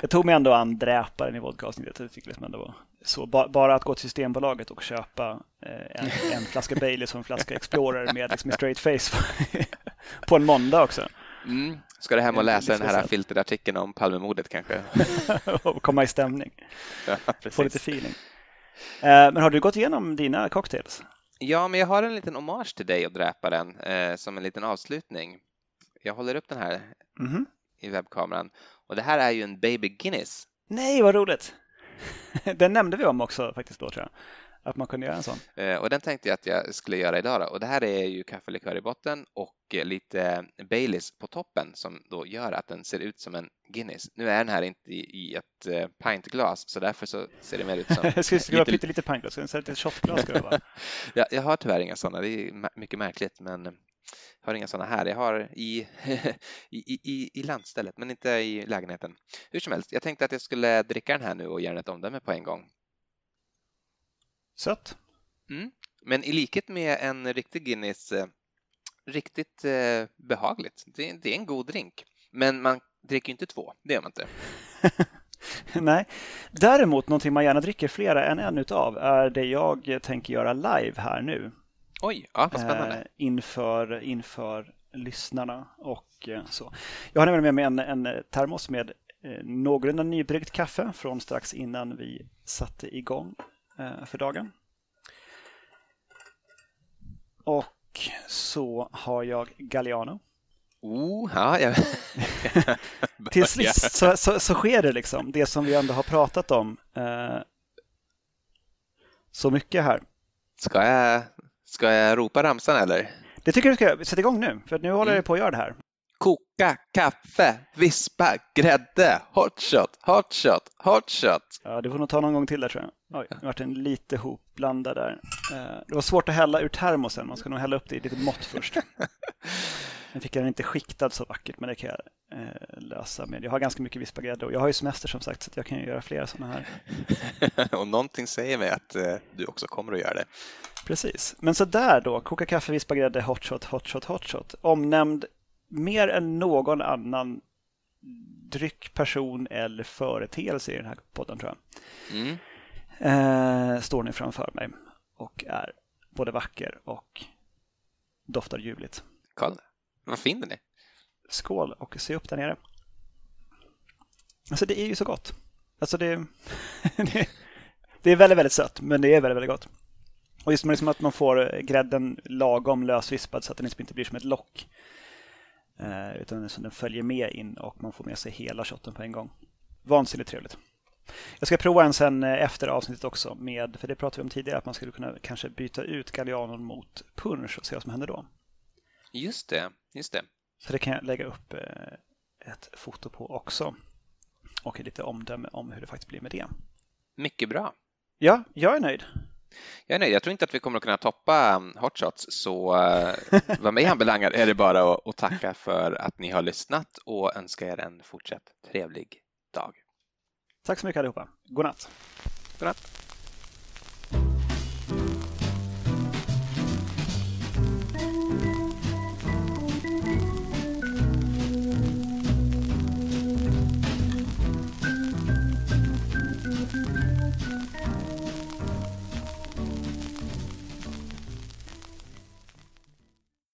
jag tog mig ändå an dräparen i vodkaavsnittet. Jag tycker liksom ändå var så. Bara att gå till Systembolaget och köpa eh, en, en flaska Baileys och en flaska Explorer med liksom straight face (laughs) på en måndag också. Mm. Ska du hem och läsa den här filterartikeln om Palmemordet kanske? (laughs) och komma i stämning. Ja, Få lite feeling. Eh, men har du gått igenom dina cocktails? Ja, men jag har en liten hommage till dig och dräparen eh, som en liten avslutning. Jag håller upp den här mm -hmm. i webbkameran och det här är ju en Baby Guinness. Nej, vad roligt! (laughs) Den nämnde vi om också faktiskt då tror jag. Att man kunde göra en sån. Eh, och den tänkte jag att jag skulle göra idag då. och det här är ju kaffelikör i botten och lite Baileys på toppen som då gör att den ser ut som en Guinness. Nu är den här inte i ett eh, pintglas så därför så ser det mer ut som... (laughs) det skulle vara lite, lite pintglas, ett litet shotglas ska det vara. (laughs) ja, jag har tyvärr inga sådana, det är mycket märkligt men jag har inga sådana här. Jag har (laughs) i, i, i, i landstället men inte i lägenheten. Hur som helst, jag tänkte att jag skulle dricka den här nu och göra ett omdöme på en gång. Sött. Mm. Men i likhet med en riktig Guinness, eh, riktigt eh, behagligt. Det, det, är en god drink. Men man dricker inte två, det gör man inte. (laughs) Nej. Däremot någonting man gärna dricker flera än en utav är det jag tänker göra live här nu. Oj, ja, vad spännande. Eh, inför, inför lyssnarna och eh, så. Jag har nämligen med mig en, en termos med eh, någorlunda nybryggt kaffe från strax innan vi satte igång för dagen. Och så har jag Galliano. Oh, ja, ja. (laughs) Till sist så, så, så, sker det liksom, det som vi ändå har pratat om eh, så mycket här. Ska jag, ska jag ropa ramsan eller? Det tycker jag du ska sätta igång nu, för nu håller mm. jag på att göra det här koka, kaffe, vispa, grädde, hotshot, hotshot, hotshot. Ja, det får nog ta någon gång till där tror jag. Oj, det vart en lite hopblandad där. Eh, det var svårt att hälla ur termosen, man ska nog hälla upp det i lite mått först. (laughs) Nu fick jag den inte skiktad så vackert, men det kan jag eh, lösa med. Jag har ganska mycket vispagrädde och jag har ju semester som sagt, så jag kan ju göra flera sådana här. (laughs) och någonting säger mig att eh, du också kommer att göra det. Precis, men så där då, koka kaffe, vispagrädde, hotshot, hotshot, hotshot. Omnämnd mer än någon annan dryck, person eller företeelse i den här podden tror jag. Mm. Eh, står ni framför mig och är både vacker och doftar ljuvligt. Kolla, vad fin den är. Skål och se upp där nere. Alltså det är ju så gott. Alltså det, (laughs) det, det är väldigt, väldigt sött, men det är väldigt, väldigt gott. Och just liksom att man får grädden lagom lösvispad så att den liksom inte blir som ett lock. Eh, utan den följer med in och man får med sig hela shotten på en gång. Vansinnigt trevligt. Jag ska prova en sen eh, efter avsnittet också, med, för det pratade vi om tidigare, att man skulle kunna kanske byta ut Gallianon mot punch och se vad som händer då. Just det, just det. Så det kan jag lägga upp eh, ett foto på också. Och lite omdöme om hur det faktiskt blir med det. Mycket bra. Ja, jag är nöjd. Jag är nöjd. Jag tror inte att vi kommer att kunna toppa um, hotshots, så uh, vad mig (laughs) anbelangar är det bara att, att tacka för att ni har lyssnat och önska er en fortsatt trevlig dag. Tack så mycket allihopa. God natt. God natt.